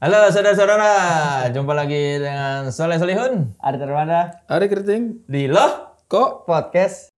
Halo saudara-saudara, jumpa lagi dengan Soleh Solihun. Ada Termanda Hari keriting. Di Loh kok? Podcast.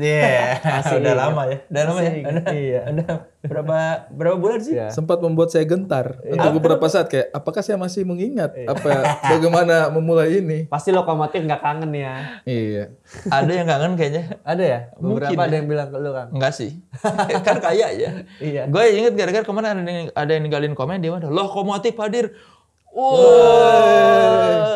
Iya, Masih udah lama ya. Udah lama ya. Udah, iya. udah berapa berapa bulan sih? Ya. sempat membuat saya gentar untuk beberapa saat kayak apakah saya masih mengingat Iya. apa bagaimana memulai ini Pasti lokomotif nggak kangen ya. iya Ada yang kangen kayaknya. Ada ya? Beberapa Mungkin ada ya. yang bilang ke lu Kang. Enggak sih. kan kaya ya. Iya. Gue inget gara-gara kemarin ada yang, ada yang ninggalin komen dia mana lokomotif hadir. Wah.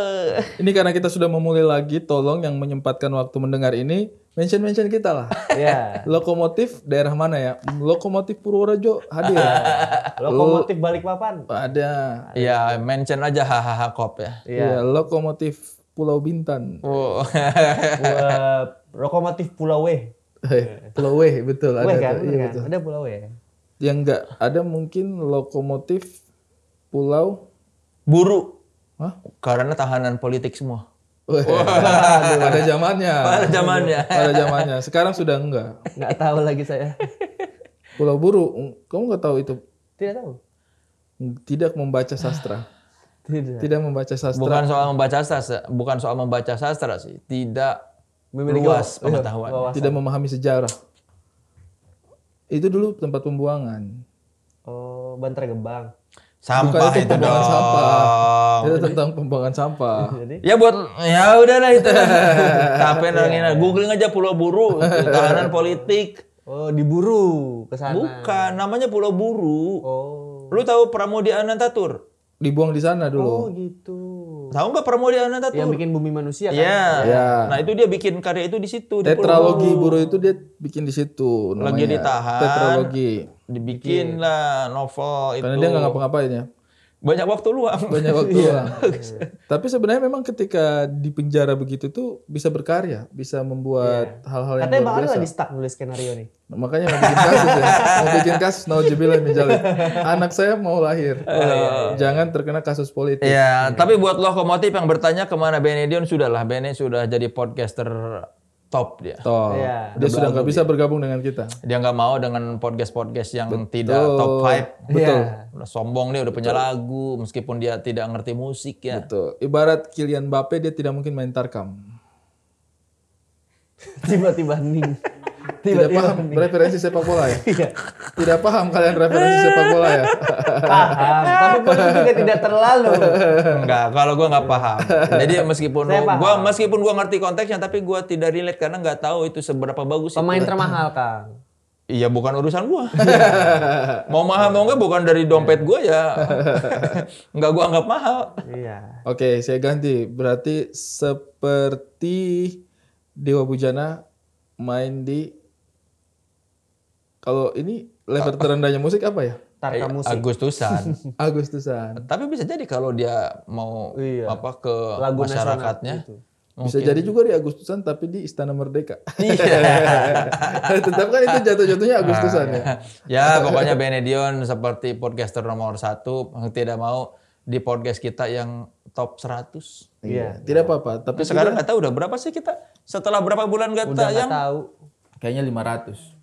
ini karena kita sudah memulai lagi tolong yang menyempatkan waktu mendengar ini mention mention kita lah Iya. lokomotif daerah mana ya lokomotif Purworejo hadir Lokomotif Balikpapan. ada Ya mention aja hahaha kop ya. iya lokomotif Pulau Bintan Oh. Wah, lokomotif Pulau W. Eh, Pulau W betul ada W kan? Iya, kan? betul. Ada Pulau W. yang enggak ada mungkin lokomotif Pulau Buru. Hah? Karena tahanan politik semua. Wah, pada zamannya. Pada zamannya. Pada zamannya. Sekarang sudah enggak. Nggak tahu lagi saya. Pulau Buru, kamu nggak tahu itu? Tidak tahu. Tidak membaca sastra. Tidak. Tidak membaca sastra. Bukan soal membaca sastra, bukan soal membaca sastra sih. Tidak Memiliki luas pengetahuan. wawasan. Tidak memahami sejarah. Itu dulu tempat pembuangan. Oh, Bantar Gebang. Sampah Bukan itu, pembuangan dong. sampah. Itu tentang pembuangan sampah. Jadi Ya buat ya udahlah itu. Capek nangin. Googling aja Pulau Buru, tahanan politik. Oh, diburu ke sana. Bukan, namanya Pulau Buru. Oh. Lu tahu Pramudia Anantatur? Dibuang di sana Oh, dulu. gitu. Tahu nggak Pramudia Anantatur? Yang bikin bumi manusia kan? Iya. Ya. Nah, itu dia bikin karya itu di situ di Pulau Tetralogi Buru. Buru itu dia bikin di situ. Lagi namanya. ditahan. Tetralogi. Dibikin lah novel itu. Karena dia nggak ngapa-ngapain ya. Banyak waktu luang. Banyak waktu luang. Tapi sebenarnya memang ketika di penjara begitu tuh bisa berkarya, bisa membuat hal-hal yang Katanya luar Bang biasa. lagi stuck nulis skenario nih. Nah, Makanya mau bikin kasus ya. Mau bikin kasus naujubillah min jalik. Anak saya mau lahir. Jangan terkena kasus politik. Iya, tapi buat lokomotif yang bertanya ke mana Benedion sudah lah. Bene sudah jadi podcaster top dia. Toh, Iya. dia sudah nggak bisa bergabung dengan kita. Dia nggak mau dengan podcast-podcast yang tidak top 5. Betul. Iya. Udah sombong dia udah punya lagu meskipun dia tidak ngerti musik ya. Betul. Ibarat Kylian Mbappe dia tidak mungkin main tarkam. Tiba-tiba ning. Tidak Tiba-tiba paham referensi sepak bola ya? Iya. Tidak paham kalian referensi sepak bola ya? Paham, tapi menurut juga tidak terlalu. Enggak, kalau gua nggak paham. Jadi meskipun gua meskipun gua ngerti konteksnya tapi gua tidak relate karena nggak tahu itu seberapa bagus. itu. Pemain termahal, Kang. Iya bukan urusan gua. mau mahal mau enggak bukan dari dompet gua ya. Enggak gua anggap mahal. Iya. Oke, saya ganti. Berarti seperti Dewa Bujana main di kalau ini level terendahnya musik apa ya? Tarka musik. Agustusan. Agustusan. Tapi bisa jadi kalau dia mau Iya. apa ke Lagu masyarakatnya. nasional Bisa jadi juga di Agustusan tapi di Istana Merdeka. Iya. Tetap kan itu jatuh-jatuhnya Agustusan ya. ya pokoknya Benedion seperti podcaster nomor satu tidak mau di podcast kita yang top 100. Iya. Tidak apa-apa, tapi sekarang nggak tahu udah berapa sih kita setelah berapa bulan nggak Udah tayang? nggak tahu. kayaknya 500.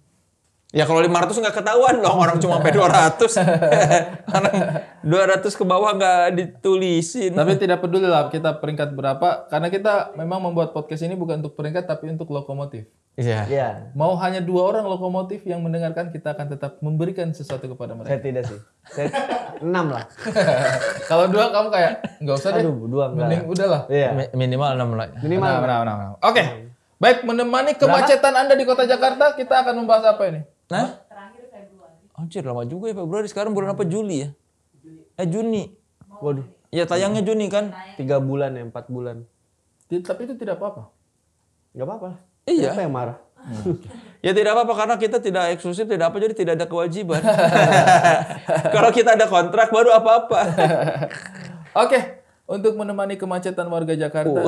Ya kalau 500 nggak ketahuan dong orang cuma sampai 200. orang 200 ke bawah nggak ditulisin. Tapi tidak peduli lah kita peringkat berapa karena kita memang membuat podcast ini bukan untuk peringkat tapi untuk lokomotif. Iya. Iya. Mau hanya dua orang lokomotif yang mendengarkan kita akan tetap memberikan sesuatu kepada mereka. Saya tidak sih. Saya enam lah. Kalau dua kamu kayak nggak usah deh. Aduh, dua enggak. Mending udahlah. Iya. Mi- Minimal 6 lah. Minimal. Nah. Oke. Baik, menemani kemacetan Anda di kota Jakarta, kita akan membahas apa ini? Nah? Anjir lama juga ya Februari sekarang bulan apa Juli ya? Eh Juni. Waduh. Ya tayangnya Juni kan? Tiga bulan ya, empat bulan. Tapi itu tidak apa-apa. Gak apa-apa. Iya. Siapa yang marah? Ya tidak apa-apa karena kita tidak eksklusif, tidak apa jadi tidak ada kewajiban. Kalau kita ada kontrak baru apa-apa. Oke, untuk menemani kemacetan warga Jakarta.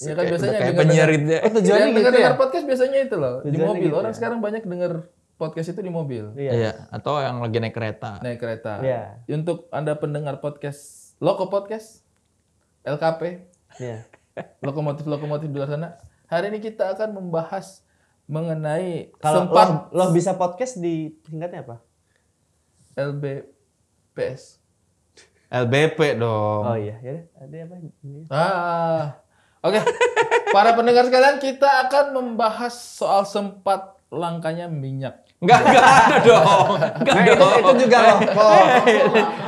ya kan biasanya kayak penyiar gitu ya. Oh, tujuannya gitu dengar ya? dengar podcast biasanya itu loh di mobil. gitu Orang ya? sekarang banyak dengar podcast itu di mobil, Iya. Iya, atau yang lagi naik kereta. naik kereta. Iya. Untuk anda pendengar podcast, Loko Podcast, LKP, Iya. lokomotif-lokomotif di luar sana. Hari ini kita akan membahas mengenai Kalau sempat lo, lo bisa podcast di tingkatnya apa? LBPS. LBP dong. Oh iya, ya. Ada apa? Ini. Ah, oke. Para pendengar sekalian, kita akan membahas soal sempat langkanya minyak. Enggak, enggak ada dong. Enggak Nah, itu, dong. itu juga loko.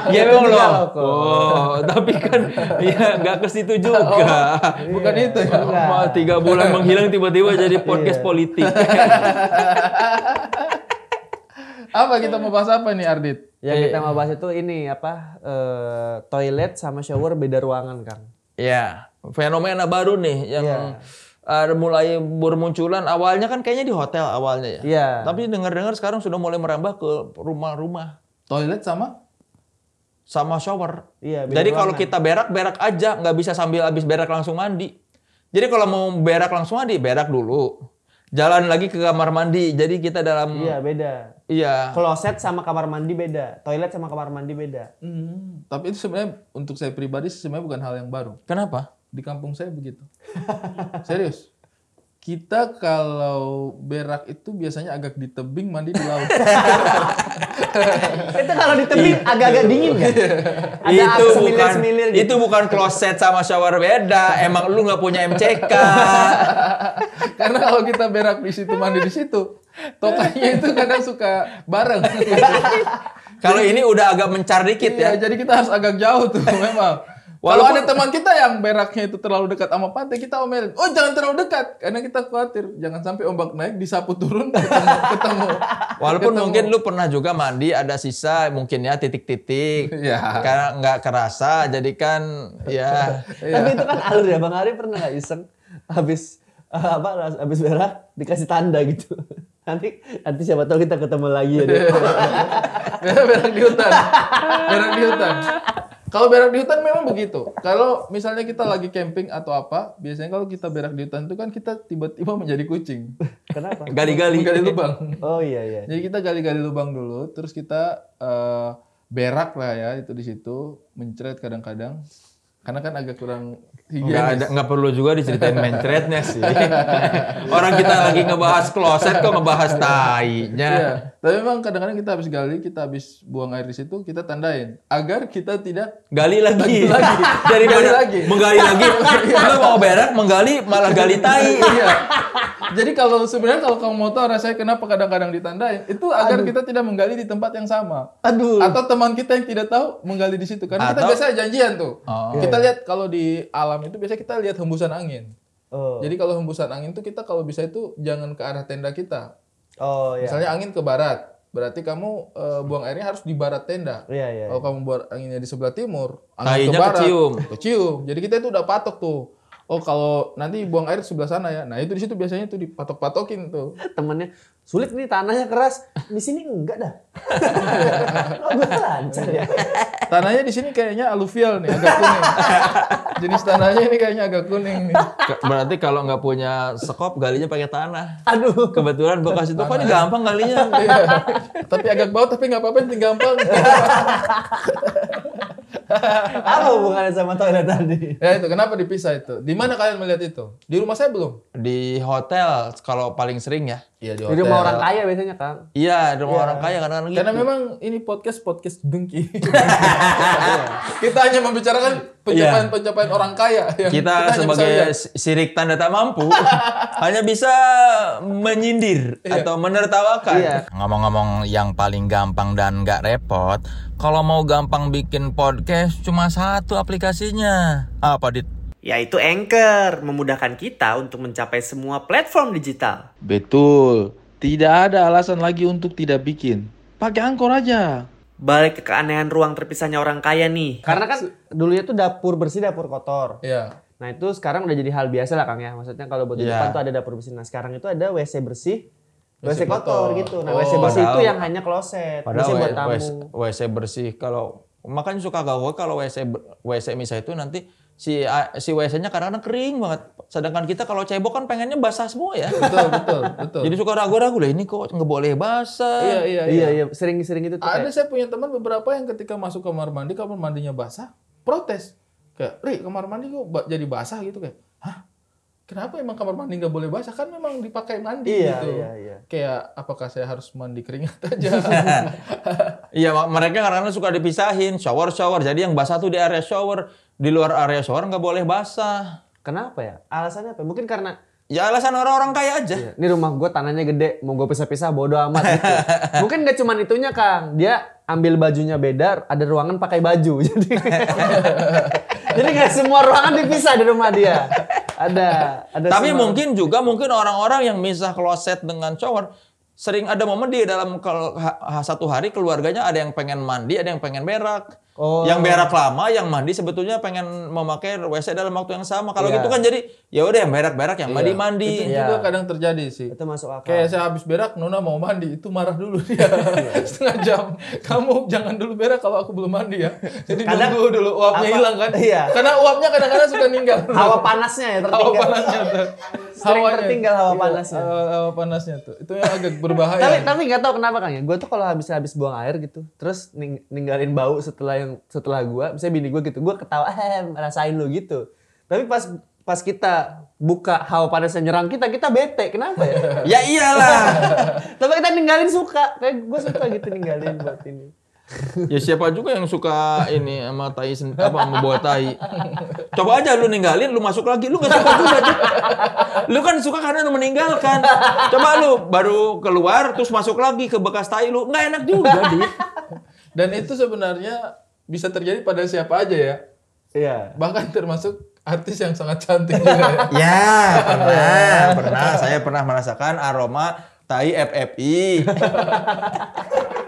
Ya Itu memang juga loh. Oh, tapi kan ya enggak ke situ juga. Bukan itu ya. Tiga bulan menghilang tiba-tiba jadi podcast Iya. politik. Apa kita mau bahas apa nih Ardit? Yang kita mau bahas itu ini apa? eh, toilet sama shower beda ruangan, Kang. Ya, fenomena baru nih yang Iya. Ada mulai bermunculan. Awalnya kan kayaknya di hotel awalnya ya. Iya. Tapi dengar-dengar sekarang sudah mulai merambah ke rumah-rumah Toilet sama? sama shower. Iya, Jadi kalau kita berak berak aja, nggak bisa sambil habis berak langsung mandi. Jadi kalau mau berak langsung mandi, berak dulu. Jalan lagi ke kamar mandi. Jadi kita dalam Iya, beda. iya. Kloset sama kamar mandi beda. Toilet sama kamar mandi beda. Hmm, tapi itu sebenarnya untuk saya pribadi sebenarnya bukan hal yang baru. Kenapa? Di kampung saya begitu. Serius. Kita kalau berak itu biasanya agak di tebing mandi di laut. itu kalau di tebing agak-agak dingin kan? Ada itu bukan semilir-semilir gitu. itu bukan kloset sama shower beda. Emang lu nggak punya MCK. Karena kalau kita berak di situ mandi di situ, tokanya itu kadang suka bareng. Kalau ini udah agak mencar dikit ya. Iya, jadi kita harus agak jauh tuh memang. Kalau Walaupun- ada teman kita yang beraknya itu terlalu dekat sama pantai, kita omelin. Oh jangan terlalu dekat, karena kita khawatir jangan sampai ombak naik disapu turun ketemu. ketemu. Walaupun ketemu. mungkin lu pernah juga mandi ada sisa mungkin ya titik-titik. Iya. Karena nggak kerasa jadi kan ya Tapi itu kan alur ya, Bang Ari pernah nggak iseng habis eh, apa habis berak dikasih tanda gitu. Nanti nanti siapa tahu kita ketemu lagi ya. berak di hutan, berak di hutan. Kalau berak di hutan memang begitu. Kalau misalnya kita lagi camping atau apa, biasanya kalau kita berak di hutan itu kan kita tiba-tiba menjadi kucing. Kenapa? gali-gali. Menggali lubang. Oh iya iya. Jadi kita gali-gali lubang dulu, terus kita eh, berak lah ya itu di situ, mencret kadang-kadang. Karena kan agak kurang nggak higienis. ada nggak perlu juga diceritain mencretnya sih. Orang kita lagi ngebahas kloset kok ngebahas tainya. Iya. Tapi memang kadang-kadang kita habis gali, kita habis buang air di situ, kita tandain agar kita tidak Gali lagi. lagi. Dari Gali mana? lagi. Menggali lagi. Lu mau berak menggali malah gali tai. iya. Jadi kalau sebenarnya kalau kamu mau tahu rasanya kenapa kadang-kadang ditandain, itu agar kita tidak menggali di tempat yang sama. Aduh. Atau teman kita yang tidak tahu menggali di situ. Karena kita Atau- biasanya janjian tuh. Oh. Kita lihat kalau di alam itu biasanya kita lihat hembusan angin. Oh. Jadi kalau hembusan angin tuh kita kalau bisa itu jangan ke arah tenda kita. Oh iya. Misalnya angin ke barat, berarti kamu eh, buang airnya harus di barat tenda. Iya iya. Kalau kamu buat anginnya di sebelah timur, angin ke barat, kecium. kecium. Jadi kita itu udah patok tuh. Oh kalau nanti buang air sebelah sana ya. Nah itu di situ biasanya tuh dipatok-patokin tuh. Temennya sulit nih tanahnya keras. Di sini enggak dah. Gue lancar ya. Tanahnya di sini kayaknya aluvial nih, agak kuning. Jenis tanahnya ini kayaknya agak kuning nih. Berarti kalau nggak punya sekop galinya pakai tanah. Aduh. Kebetulan bekas itu ini gampang galinya. Iya. tapi agak bau tapi nggak apa-apa, yang penting gampang. Apa hubungannya sama toilet tadi? ya itu kenapa dipisah itu? Di mana kalian melihat itu? Di rumah saya belum. Di hotel kalau paling sering ya. Iya di Di rumah orang kaya biasanya, Kang. Iya, di rumah orang kaya kadang-kadang gitu. Karena memang ini podcast podcast dengki. kita hanya membicarakan pencapaian-pencapaian orang kaya. yang kita bisa sebagai sirik tanda tak mampu hanya bisa menyindir atau menertawakan. Iya. Ngomong-ngomong yang paling gampang dan nggak repot, kalau mau gampang bikin podcast cuma satu aplikasinya. Apa dit? yaitu Anchor, memudahkan kita untuk mencapai semua platform digital. Betul. Tidak ada alasan lagi untuk tidak bikin. Pakai angkor aja. Balik ke keanehan ruang terpisahnya orang kaya nih. Karena kan dulunya tuh dapur bersih, dapur kotor. Iya. Nah itu sekarang udah jadi hal biasa lah Kang ya. Maksudnya kalau buat di Iya. depan tuh ada dapur bersih. Nah sekarang itu ada WC bersih, WC, WC kotor kotor. gitu. Nah Oh. WC bersih itu yang hanya kloset. Padahal WC buat tamu. WC, WC bersih kalau makanya suka gawe kalau WC ber- WC misal itu nanti si a- si WC-nya kadang-kadang kering banget. Sedangkan kita kalau cebok kan pengennya basah semua ya. Betul, betul, betul. Jadi suka ragu-ragu lah ini kok nggak boleh basah. iya, iya, iya. Iya iya sering-sering itu tuh. Ada kayak- saya punya teman beberapa yang ketika masuk kamar mandi, kamar mandinya basah, protes. Kayak, Ri, kamar mandi kok jadi basah gitu kayak. Kenapa emang kamar mandi nggak boleh basah? Kan memang dipakai mandi Iya, gitu. iya, iya. Kayak apakah saya harus mandi keringat aja? Iya, mereka kadang-kadang suka dipisahin shower-shower. Jadi yang basah tuh di area shower, di luar area shower nggak boleh basah. Kenapa ya? Alasannya apa? Mungkin karena Ya alasan orang-orang kaya aja. Iya, Ini rumah gue tanahnya gede, mau gue pisah-pisah bodo amat gitu. Mungkin gak cuman itunya Kang, dia ambil bajunya beda, ada ruangan pakai baju. Jadi Jadi gak semua ruangan dipisah di rumah dia. Ada, ada Tapi semua- mungkin juga mungkin orang-orang yang misah kloset dengan shower sering ada momen di dalam satu hari keluarganya ada yang pengen mandi, ada yang pengen berak. Oh. Yang berak lama, yang mandi sebetulnya pengen memakai WC dalam waktu yang sama. Kalau Iya. gitu kan jadi ya udah yang berak-berak, yang mandi mandi. Itu Iya. juga kadang terjadi sih. itu masuk akal. Kayak saya habis berak, Nona mau mandi, itu marah dulu dia setengah jam. Kamu jangan dulu berak kalau aku belum mandi ya. Jadi Kadang- nunggu dulu uapnya apa- hilang kan? iya. Karena uapnya kadang-kadang suka ninggal. Hawa panasnya ya Hawa tertinggal. panasnya tuh. Sering Hawanya. tertinggal hawa Iya, panasnya. Hawa, hawa panasnya tuh. Itu yang agak berbahaya. tapi tapi nggak tahu kenapa Kang ya. Gue tuh kalau habis habis buang air gitu, terus ning- ninggalin bau setelah yang setelah gue, misalnya bini gue gitu, gue ketawa, eh rasain lu gitu. Tapi pas pas kita buka hawa panasnya nyerang kita, kita bete. Kenapa ya? Ya iyalah. Tapi kita ninggalin suka. Kayak gue suka gitu ninggalin buat ini. ya siapa juga yang suka ini sama tai sen- apa membawa tai. Coba aja lu ninggalin, lu masuk lagi, lu gak suka juga. Lu kan suka karena lu meninggalkan. Coba lu baru keluar terus masuk lagi ke bekas tai lu, nggak enak juga, Dit. Dan itu sebenarnya bisa terjadi pada siapa aja ya. Iya. Bahkan termasuk artis yang sangat cantik juga ya. Ya, pernah, pernah. Saya pernah merasakan aroma tai FFI.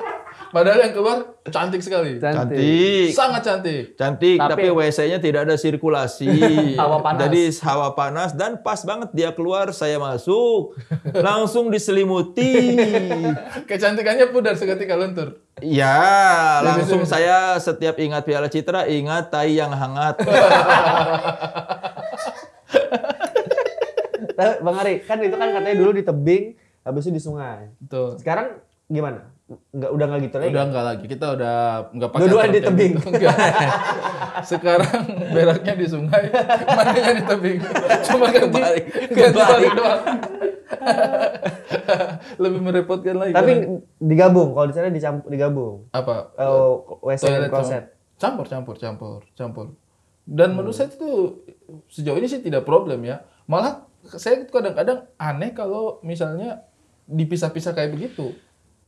Padahal yang keluar cantik sekali. Cantik. Cantik. Sangat cantik. Cantik, tapi, Tapi- WC-nya tidak ada sirkulasi. Hawa panas. Jadi hawa panas dan pas banget dia keluar, saya masuk. Langsung diselimuti. Kecantikannya pudar seketika luntur. Ya, langsung saya setiap ingat Piala Citra, ingat tai yang hangat. Tapi, Bang Ari, kan itu kan katanya dulu di tebing, habis itu di sungai. Betul. Sekarang gimana? Nggak, udah nggak gitu lagi? Udah enggak lagi. Kita udah enggak pakai aturan di tebing. gitu. Sekarang beraknya di sungai, mandinya di tebing. Cuma ganti Kebalik. ganti Kebalik. balik doang. Lebih merepotkan lagi. Tapi karena- digabung, kalau di sana dicampur digabung. apa? Oh, WC dan kloset. Campur, campur, campur, campur. Dan menurut saya itu sejauh ini sih tidak problem ya. Malah saya kadang-kadang aneh kalau misalnya dipisah-pisah kayak begitu.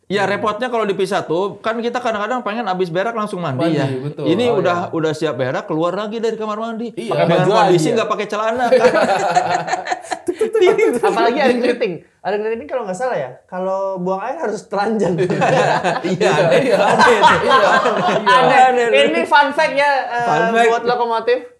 Ya repotnya kalau dipisah tuh, kan kita kadang-kadang pengen abis berak langsung mandi, Mandi, ya. betul. Ini Oh, udah udah siap berak, keluar lagi dari kamar mandi. Iya. Pakai baju kondisi ya? nggak pakai celana. Apalagi ada keriting. Ada keriting kalau nggak salah ya, kalau buang air harus telanjang. Iya, iya. Aneh. Ini fun fact ya eh, Fun fact. buat lokomotif.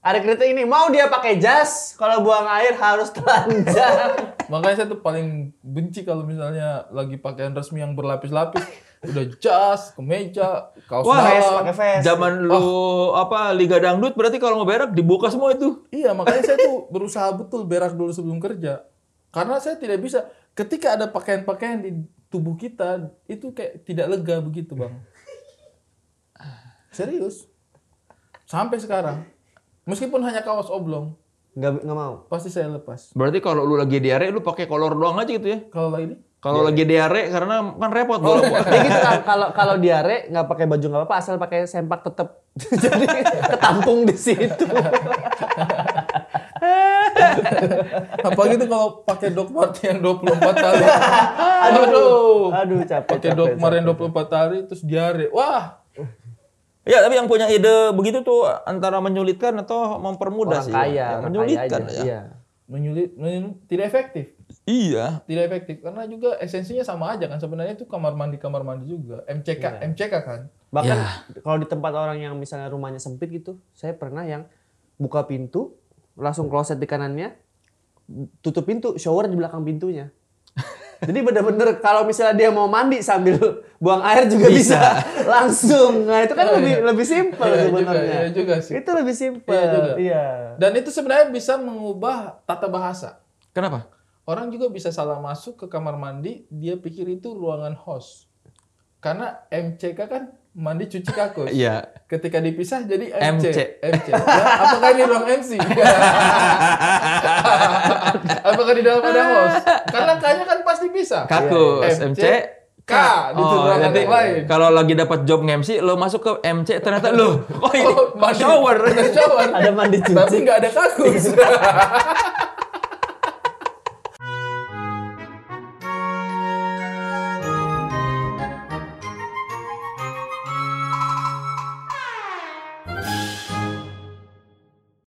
Ada keriting ini mau dia pakai jas, kalau buang air harus telanjang. Makanya saya tuh paling benci kalau misalnya lagi pakaian resmi yang berlapis-lapis, udah jas, kemeja, kaos Wah, dalam. pakai vest. Zaman lu apa Liga Dangdut berarti kalau mau berak dibuka semua itu. Iya, makanya saya tuh berusaha betul berak dulu sebelum kerja. Karena saya tidak bisa ketika ada pakaian-pakaian di tubuh kita itu kayak tidak lega begitu, Bang. Serius. Sampai sekarang. Meskipun hanya kaos oblong, Nggak nggak mau. pasti saya lepas. Berarti kalau lu lagi diare lu pakai kolor doang aja gitu ya. Kalau lagi ini Kalau lagi diare karena kan repot Oh, ya gitu kan kalau kalau diare nggak pakai baju nggak apa-apa asal pakai sempak tetep jadi ketampung di situ. apa gitu kalau pakai Dokmart yang 24 kali. Aduh, Aduh. aduh capek. Pakai Dokmart yang capek. 24 hari terus diare. Wah, Ya, tapi yang punya ide begitu tuh antara menyulitkan atau mempermudah Orang sih. kaya, Ya, orang kaya menyulitkan aja. ya. Iya. menyulit, menyulit tidak efektif. Iya. Tidak efektif karena juga esensinya sama aja kan sebenarnya itu kamar mandi kamar mandi juga. MCK, MCK kan. Bahkan Ya. kalau di tempat orang yang misalnya rumahnya sempit gitu, saya pernah yang buka pintu, langsung kloset di kanannya, tutup pintu, shower di belakang pintunya. Jadi bener-bener kalau misalnya dia mau mandi sambil buang air juga bisa, langsung. Nah itu kan lebih lebih simpel Iya juga, sebenarnya. iya juga sih. Itu lebih simpel. Iya juga. Iya. Dan itu sebenarnya bisa mengubah tata bahasa. Kenapa? Orang juga bisa salah masuk ke kamar mandi, dia pikir itu ruangan host. Karena MCK kan mandi cuci kakus. Iya. Ketika dipisah jadi MC. MC. MC. Ya, apakah ini ruang MC? apakah di dalam ada host? Karena kayaknya kan pasti bisa. Kakus, MC, MC, K di Oh, nanti lain. kalau lagi dapat job nge-MC, lo masuk ke MC ternyata lo, oh ini Oh, mandi. shower. Ada shower. Ada mandi cuci. Tapi nggak ada kakus.